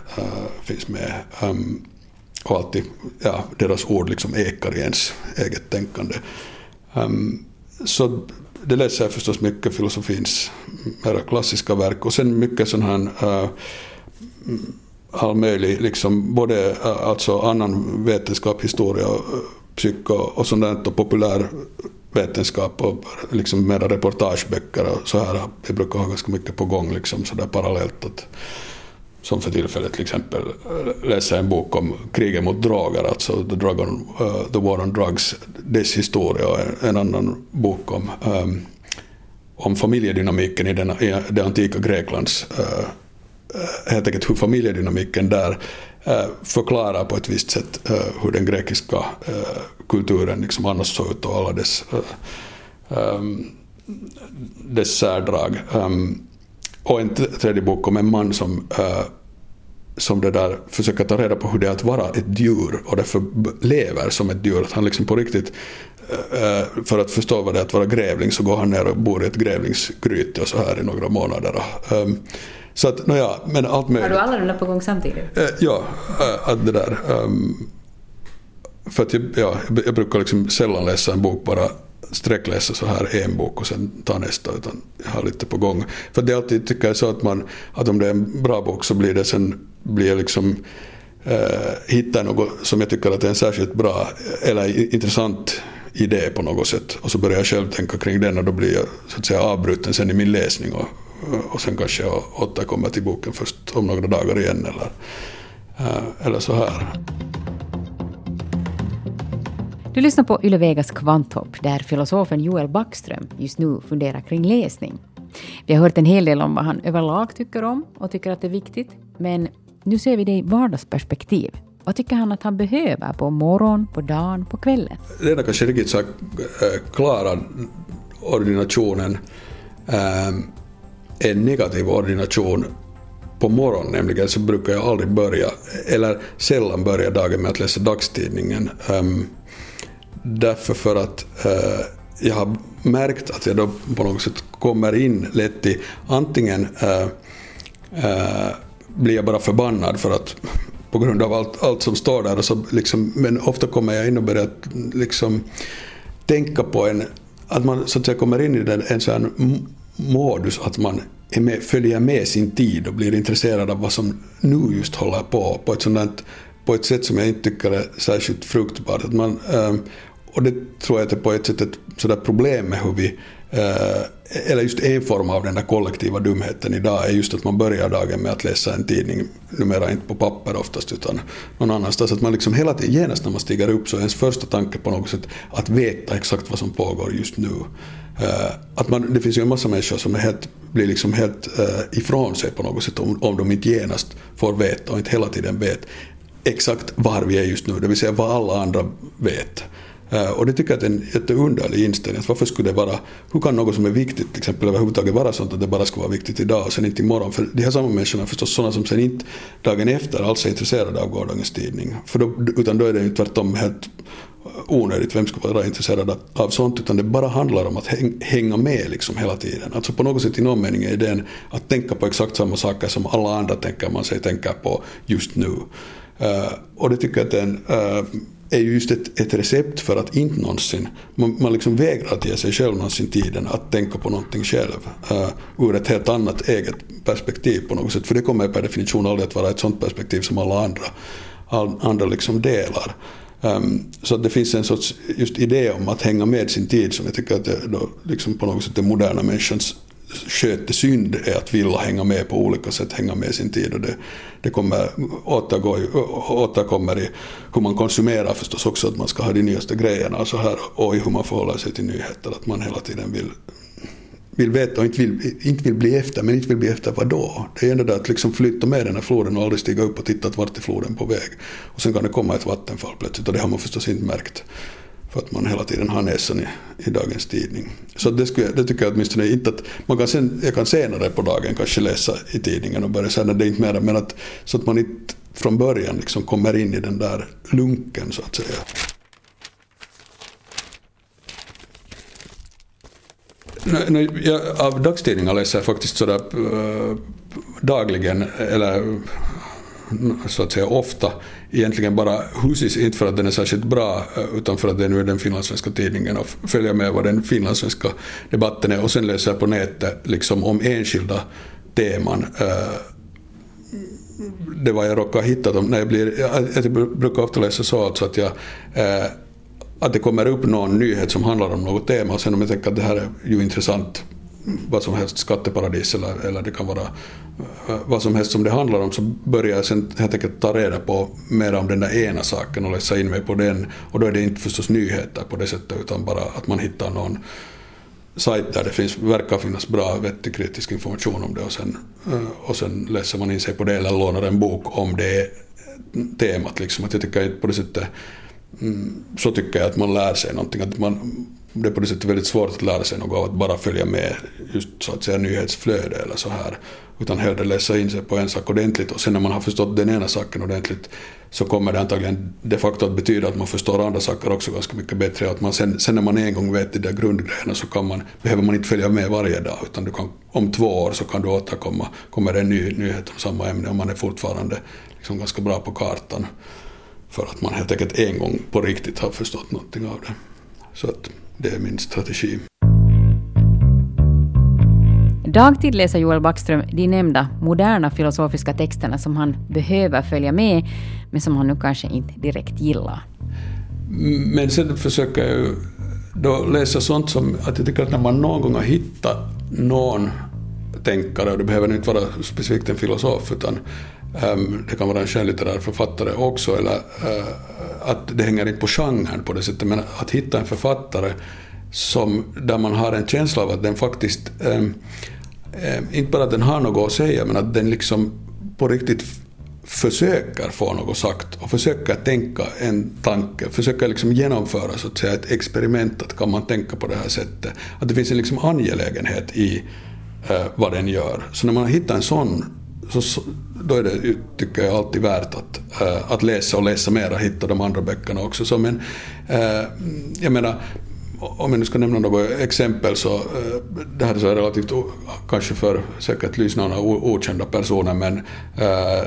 finns med. Ehm, och alltid, ja, deras ord liksom ekar i ens eget tänkande. Ehm, så det läser jag förstås mycket filosofins mera klassiska verk och sen mycket sån här all möjlig, liksom både alltså annan vetenskap, historia, psyko och sånt där och populär vetenskap och liksom mera reportageböcker och så här. Vi brukar ha ganska mycket på gång liksom så där parallellt. Att, som för tillfället till exempel läsa en bok om kriget mot droger, alltså The, Drug on, uh, The War on Drugs, dess historia och en annan bok om, um, om familjedynamiken i, den, i det antika Greklands, uh, Eh, helt enkelt hur familjedynamiken där eh, förklarar på ett visst sätt eh, hur den grekiska kulturen liksom annars såg ut och alla dess, ehm, dess särdrag. Ehm, och en tredje bok om en man som, som det där försöker ta reda på hur det är att vara ett djur och därför lever som ett djur. Att han liksom på riktigt, för att förstå vad det är att vara grävling så går han ner och bor i ett grävlingsgryte och så här i några månader. Ehm, så att, nåja, men allt möjligt. Har du alla de där på gång samtidigt? Äh, ja, att det där. Um, för att jag, ja, jag brukar liksom sällan läsa en bok bara sträckläsa så här en bok och sen ta nästa utan jag har lite på gång. För det är alltid tycker jag så att man att om det är en bra bok så blir det sen blir jag liksom eh, hittar något som jag tycker att är en särskilt bra eller intressant idé på något sätt och så börjar jag själv tänka kring den och då blir jag så att säga avbruten sen i min läsning och, och sen kanske jag återkommer till boken först om några dagar igen eller, eh, eller så här. Du lyssnar på Yle Vegas kvanthopp där filosofen Joel Backström just nu funderar kring läsning. Vi har hört en hel del om vad han överlag tycker om och tycker att det är viktigt. Men nu ser vi det i vardagsperspektiv. Vad tycker han att han behöver på morgon, på dagen, på kvällen? Det är kanske riktigt så klara ordinationen äh, en negativ ordination på morgonen nämligen så brukar jag aldrig börja, eller sällan börja dagen med att läsa dagstidningen. Um, Därför för att uh, jag har märkt att jag då på något sätt kommer in lätt i antingen uh, uh, blir jag bara förbannad för att på grund av allt, allt som står där. Och så liksom, men ofta kommer jag in och börjar liksom tänka på en, att man så att säga kommer in i den, en sån modus att man är med, följer med sin tid och blir intresserad av vad som nu just håller på, på ett sådant på ett sätt som jag inte tycker är särskilt fruktbart. Att man, ehm, och det tror jag att det är på ett sätt ett sådär problem med hur vi Eh, eller just en form av den där kollektiva dumheten idag är just att man börjar dagen med att läsa en tidning, numera inte på papper oftast utan någon annanstans. Att man liksom hela tiden, genast när man stiger upp så är ens första tanke på något sätt att veta exakt vad som pågår just nu. Eh, att man, det finns ju en massa människor som är helt, blir liksom helt eh, ifrån sig på något sätt om, om de inte genast får veta och inte hela tiden vet exakt var vi är just nu, det vill säga vad alla andra vet. Eh, och det tycker jag är en jätteunderlig inställning. Varför skulle det vara, hur kan något som är viktigt till exempel överhuvudtaget vara sånt att det bara ska vara viktigt idag och sen inte imorgon? För de här samma människorna är förstås sådana som sen inte dagen efter alls är intresserade av gårdagens tidning. För då, utan då är det ju tvärtom helt onödigt, vem skulle vara intresserad av sånt, utan det bara handlar om att hänga med liksom hela tiden. Alltså på något sätt i någon mening är idén att tänka på exakt samma saker som alla andra tänker man sig tänka på just nu. Uh, och det tycker jag att det är en uh, är ju just ett, ett, recept för att inte någonsin, man, man liksom vägrar att ge sig själv någonsin tiden att tänka på någonting själv uh, ur ett helt annat eget perspektiv på något sätt. För det kommer per definition aldrig att vara ett sånt perspektiv som alla andra, all, andra liksom delar. Um, så att det finns en sorts just idé om att hänga med sin tid som jag tycker att det då liksom på något sätt den moderna människans skötesynd är att vilja hänga med på olika sätt, hänga med sin tid och det, det kommer återgå, återkommer i hur man konsumerar förstås också, att man ska ha de nyaste grejerna och så här och i hur man förhåller sig till nyheter, att man hela tiden vill vill veta och inte vill, inte vill bli efter, men inte vill bli efter vad då? Det är ändå det att liksom flytta med den här floden och aldrig stiga upp och titta att vart är floden på väg. Och sen kan det komma ett vattenfall plötsligt och det har man förstås inte märkt. För att man hela tiden har näsan i, i dagens tidning. Så det, skulle, det tycker jag åtminstone inte att man kan sen, jag kan senare på dagen kanske läsa i tidningen och börja säga att det är inte mera, men att så att man inte från början liksom kommer in i den där lunken så att säga. Nu, nu, jag, av dagstidningar läser jag faktiskt sådär äh, dagligen, eller så att säga ofta, egentligen bara Husis, inte för att den är särskilt bra, eh, utan för att det nu är den finlandssvenska tidningen och följer med vad den finlandssvenska debatten är. Och sen läser jag på nätet liksom om enskilda teman. Eh, det var jag råkade hitta dem när jag blir, jag, brukar ofta läsa så alltså att jag eh, att det kommer upp någon nyhet som handlar om något tema och sen om jag tänker att det här är ju intressant vad som helst, skatteparadis eller, eller det kan vara eh, vad som helst som det handlar om så börjar jag sen helt enkelt ta reda på mer om den där ena saken och läsa in mig på den och då är det inte förstås nyheter på det sättet utan bara att man hittar någon sajt där det finns, verkar finnas bra vettig kritisk information om det och sen, eh, och sen läser man in sig på det eller lånar en bok om det temat. Liksom. Att jag tycker på det sättet mm, så tycker jag att man lär sig någonting. Att man, det är på det sättet väldigt svårt att lära sig något av att bara följa med just så att säga nyhetsflöde eller så här. Utan hellre läsa in sig på en sak ordentligt och sen när man har förstått den ena saken ordentligt så kommer det antagligen de facto att betyda att man förstår andra saker också ganska mycket bättre. Att man sen, sen när man en gång vet de där grundgrejerna så kan man, behöver man inte följa med varje dag utan du kan, om två år så kan du återkomma, kommer det en ny nyhet om samma ämne och man är fortfarande liksom ganska bra på kartan. För att man helt enkelt en gång på riktigt har förstått någonting av det. Så att det är min strategi. Dagtid läser Joel Backström de nämnda moderna filosofiska texterna som han behöver följa med, men som han nu kanske inte direkt gillar. Men sen försöker jag ju då läsa sånt som att jag tycker att när man någon gång har hittat någon tänkare, och det behöver inte vara specifikt en filosof, utan Ehm, det kan vara en skönlitterär författare också, eller eh, att det hänger inte på genren på det sättet, men att hitta en författare som, där man har en känsla av att den faktiskt, ehm, ehm, inte bara att den har något att säga, men att den liksom på riktigt försöker få något sagt och försöker tänka en tanke, försöker liksom genomföra så att säga ett experiment, att kan man tänka på det här sättet? Att det finns en liksom angelägenhet i eh, vad den gör. Så när man hittar en sån, så, då är det, tycker jag, alltid värt att, äh, att läsa och läsa mer och hitta de andra böckerna också. Så, men, äh, jag menar, om jag nu ska nämna något exempel så, eh, det här är så relativt, kanske för säkert lyssnarna okända personer, men äh,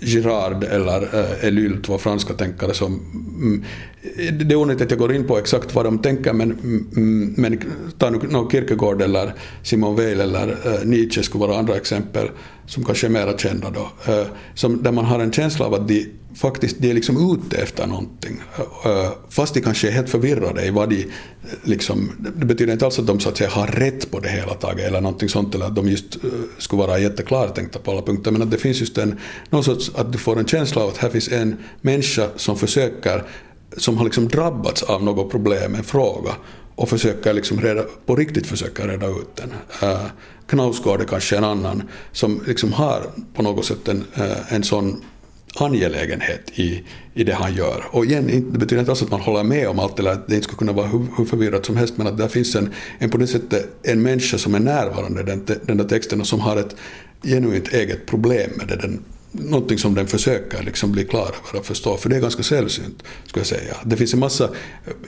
Girard eller äh, Elyl, två franska tänkare som, mm, det är onödigt att jag går in på exakt vad de tänker, men, mm, men ta nu no, Kierkegaard eller Simon Weil eller äh, Nietzsche skulle vara andra exempel som kanske är mera kända då, eh, som, där man har en känsla av att de faktiskt de är liksom ute efter någonting. Eh, eh, fast de kanske är helt förvirrade i vad de... Liksom, det betyder inte alls att de så att säga har rätt på det hela taget eller någonting sånt eller att de just skulle vara jätteklartänkta på alla punkter. Men att det finns just en... Någon sorts, att du får en känsla av att här finns en människa som försöker som har liksom drabbats av något problem, en fråga och försöker liksom reda, på riktigt försöka reda ut den. Uh, Knausgård är kanske en annan som liksom har på något sätt en, uh, en sån angelägenhet i, i det han gör. Och igen, det betyder inte alls att man håller med om allt eller att det inte skulle kunna vara hur, hur förvirrat som helst men att där finns en, en på det sättet en människa som är närvarande i den, den där texten och som har ett genuint eget problem med det. Den, någonting som den försöker liksom bli klar över och förstå, för det är ganska sällsynt, skulle jag säga. Det finns en massa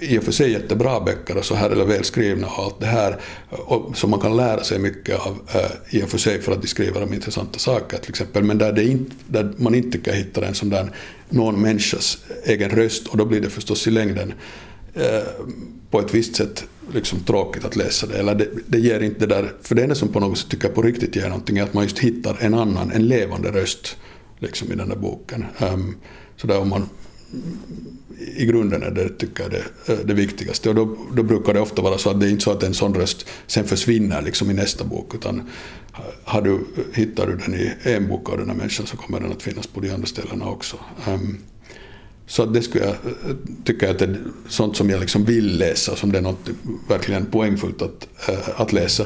i och för sig jättebra böcker och så här, eller välskrivna och allt det här, och, som man kan lära sig mycket av eh, i och för sig för att de skriver om intressanta saker till exempel, men där, det inte, där man inte kan hitta en sån där någon människas egen röst, och då blir det förstås i längden eh, på ett visst sätt liksom tråkigt att läsa det. Eller det, det ger inte det där, för det enda som på något sätt tycker jag på riktigt ger någonting är att man just hittar en annan, en levande röst liksom i den där boken. Um, så där om man i grunden är det, tycker jag, det, eh, det viktigaste. Och då, då brukar det ofta vara så att det är inte så att en sån röst sen försvinner liksom i nästa bok, utan har du, hittar du den i en bok av den här människan så kommer den att finnas på de andra ställena också. Um, så det skulle jag tycka att det är sånt som jag liksom vill läsa, som det är något verkligen poängfullt att, äh, att läsa.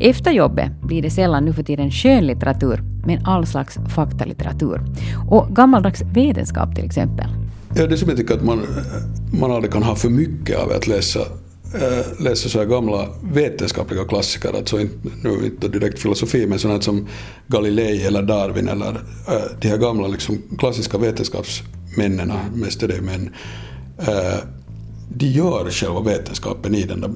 Efter jobbet blir det sällan nu för tiden skönlitteratur, men all slags faktalitteratur. Och gammaldags vetenskap till exempel. Ja, det som jag tycker att man, man aldrig kan ha för mycket av att läsa äh, läsa så här gamla vetenskapliga klassiker, alltså inte, nu inte direkt filosofi, men sådant som Galilei eller Darwin eller äh, de här gamla liksom, klassiska männen, mest är det män, de gör själva vetenskapen i den där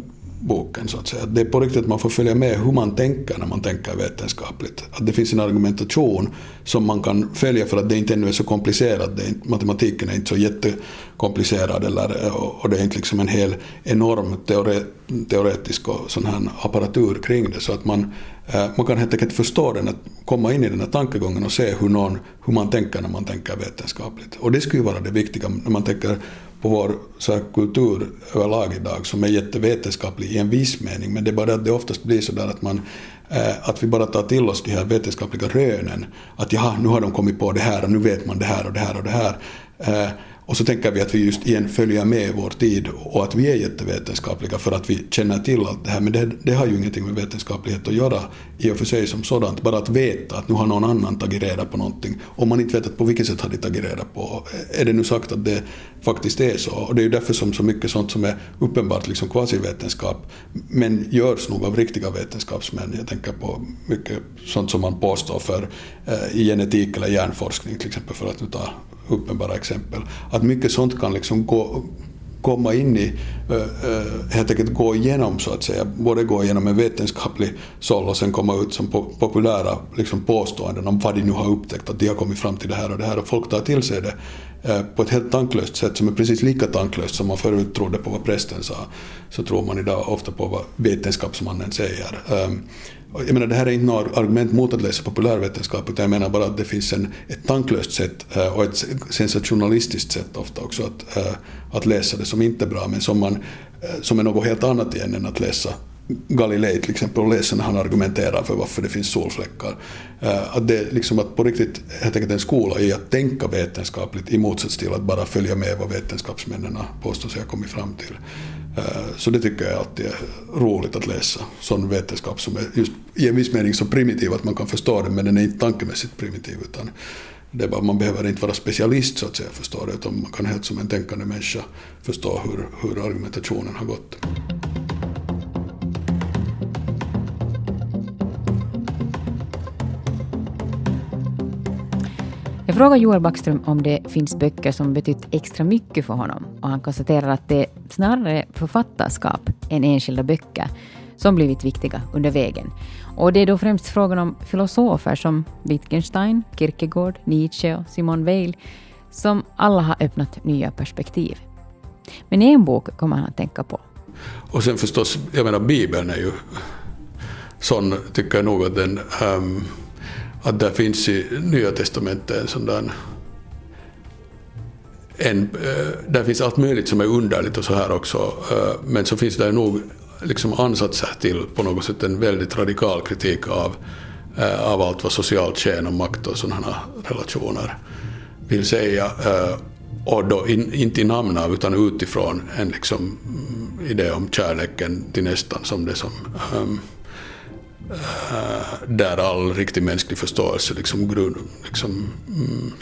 boken så att säga. Det är på riktigt att man får följa med hur man tänker när man tänker vetenskapligt. Att det finns en argumentation som man kan följa för att det inte ännu är så komplicerat. Det är inte, matematiken är inte så jättekomplicerad eller, och det är inte liksom en hel enorm teore, teoretisk och sån här apparatur kring det. Så att man, eh, man kan helt enkelt förstå den, att komma in i den här tankegången och se hur, någon, hur man tänker när man tänker vetenskapligt. Och det skulle ju vara det viktiga när man tänker på vår så här, kultur överlag idag som är jättevetenskaplig i en viss mening men det är bara att det oftast blir så där att man eh, att vi bara tar till oss de här vetenskapliga rönen att jaha, nu har de kommit på det här och nu vet man det här och det här och det här. Eh, och så tänker vi att vi just igen följer med vår tid och att vi är jättevetenskapliga för att vi känner till allt det här. Men det, det, har ju ingenting med vetenskaplighet att göra i och för sig som sådant. Bara att veta att nu har någon annan tagit reda på någonting. Om man inte vet att på vilket sätt har de tagit reda på. Är det nu sagt att det faktiskt är så? Och det är ju därför som så mycket sånt som är uppenbart liksom kvasivetenskap men görs nog av riktiga vetenskapsmän. Jag tänker på mycket sånt som man påstår för eh, i genetik eller hjärnforskning till exempel för att nu ta uppenbara exempel. Att mycket sånt kan liksom gå, komma in i, helt enkelt gå igenom så att säga, både gå igenom en vetenskaplig såll och sen komma ut som populära liksom, påståenden om vad de nu har upptäckt, att de har kommit fram till det här och det här och folk tar till sig det på ett helt tanklöst sätt som är precis lika tanklöst som man förut trodde på vad prästen sa, så tror man idag ofta på vad vetenskapsmannen säger. Jag menar, det här är inte något argument mot att läsa populärvetenskap, utan jag menar bara att det finns en, ett tanklöst sätt eh, och ett sensationalistiskt sätt ofta också att, eh, att läsa det som inte är bra, men som, man, eh, som är något helt annat igen än att läsa Galilei till exempel och läsa när han argumenterar för varför det finns solfläckar. Att det är liksom att på riktigt helt enkelt en skola i att tänka vetenskapligt i motsats till att bara följa med vad vetenskapsmännen påstår sig ha kommit fram till. Eh, så det tycker jag alltid är roligt att läsa, sån vetenskap som är just i en viss mening så primitiv att man kan förstå den men den är inte tankemässigt primitiv utan det är bara, man behöver inte vara specialist så att säga förstå det utan man kan helt som en tänkande människa förstå hur, hur argumentationen har gått. Jag frågar Joel Backström om det finns böcker som betytt extra mycket för honom och han konstaterar att det snarare är författarskap än enskilda böcker som blivit viktiga under vägen. Och det är då främst frågan om filosofer som Wittgenstein, Kierkegaard, Nietzsche och Simone Weil som alla har öppnat nya perspektiv. Men en bok kommer han att tänka på. Och sen förstås, jag menar Bibeln är ju sån, tycker jag nog att den um att det finns i Nya Testamentet en sån där en, eh, där finns allt möjligt som är underligt och så här också, eh, men så finns det nog liksom ansatser till på något sätt en väldigt radikal kritik av, eh, av allt vad socialt tjän och makt och sådana relationer vill säga. Och då in, inte i namn av utan utifrån en liksom mm, idé om kärleken till nästan som det som um, Eh, där all riktig mänsklig förståelse liksom, grund, liksom, mm,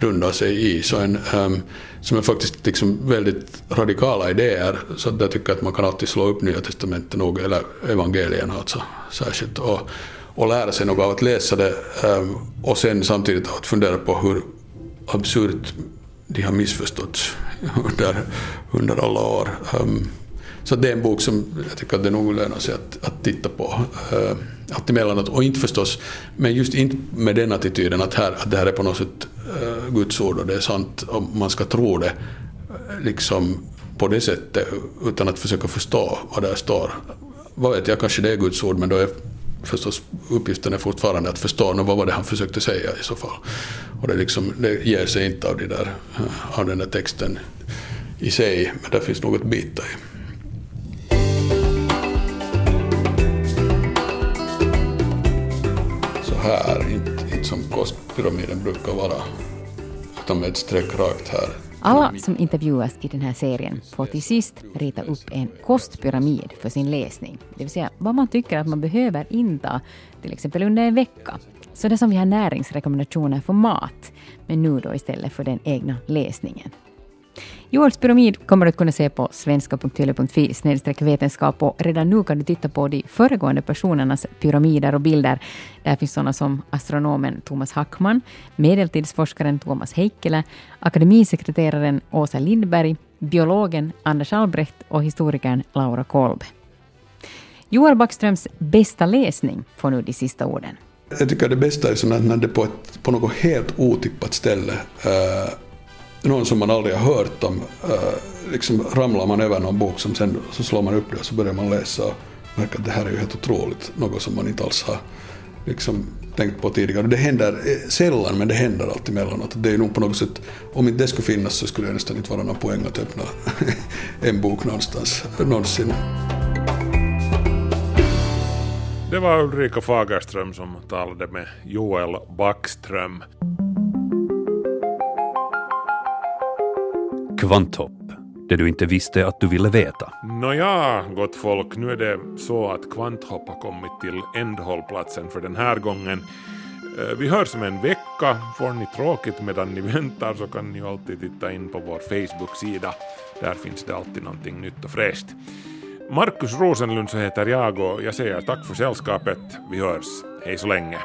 grundar sig i. Så en, um, som är faktiskt liksom väldigt radikala idéer, så där tycker jag att man kan alltid slå upp Nya Testamentet nog, eller evangelierna alltså särskilt, och, och lära sig något av att läsa det um, och sen samtidigt att fundera på hur absurt de har missförståtts [LAUGHS] under, under alla år. Um, så det är en bok som jag tycker att det nog lönar sig att, att titta på. Eh, uh, allt emellanåt. Och inte förstås, men just inte med den attityden att, här, att det här är på något sätt uh, Guds ord och det är sant och man ska tro det eh, liksom på det sättet utan att försöka förstå vad där står. Vad vet jag, kanske det är Guds ord men då är förstås uppgiften är fortfarande att förstå no, vad var det han försökte säga i så fall. Och det, liksom, det ger sig inte av, de där, av den där texten i sig, men där finns något bita i. Så här, inte, inte som kostpyramiden brukar vara, utan med ett streck rakt här. Alla som intervjuas i den här serien får till sist rita upp en kostpyramid för sin läsning. Det vill säga vad man tycker att man behöver inta, till exempel under en vecka. Så det som vi har näringsrekommendationer för mat, men nu då istället för den egna läsningen. Joels pyramid kommer du att kunna se på svenska.yle.fi vetenskap och redan nu kan du titta på de föregående personernas pyramider och bilder. Där finns sådana som astronomen Thomas Hackman, medeltidsforskaren Thomas Heikkilä, akademisekreteraren Åsa Lindberg, biologen Anders Albrecht och historikern Laura Kolb. Joel Backströms bästa läsning får nu de sista orden. Jag tycker det bästa är när det på, ett, på något helt otippat ställe uh någon som man aldrig har hört om, eh, liksom ramlar man över någon bok som sen så slår man upp det och så börjar man läsa och märker att det här är ju helt otroligt, något som man inte alls har liksom tänkt på tidigare. Det händer eh, sällan, men det händer alltid emellanåt. Det är nog på något sätt, om inte det skulle finnas så skulle det nästan inte vara någon poäng att öppna [LAUGHS] en bok någonstans, någonsin. Det var Ulrika Fagerström som talade med Joel Backström. Kvanthopp, det du inte visste att du ville veta. Nåja, gott folk, nu är det så att Kvanthopp har kommit till ändhållplatsen för den här gången. Eh, vi hörs om en vecka. Får ni tråkigt medan ni väntar så kan ni alltid titta in på vår Facebook-sida. Där finns det alltid någonting nytt och fräscht. Markus Rosenlund så heter jag och jag säger tack för sällskapet. Vi hörs. Hej så länge.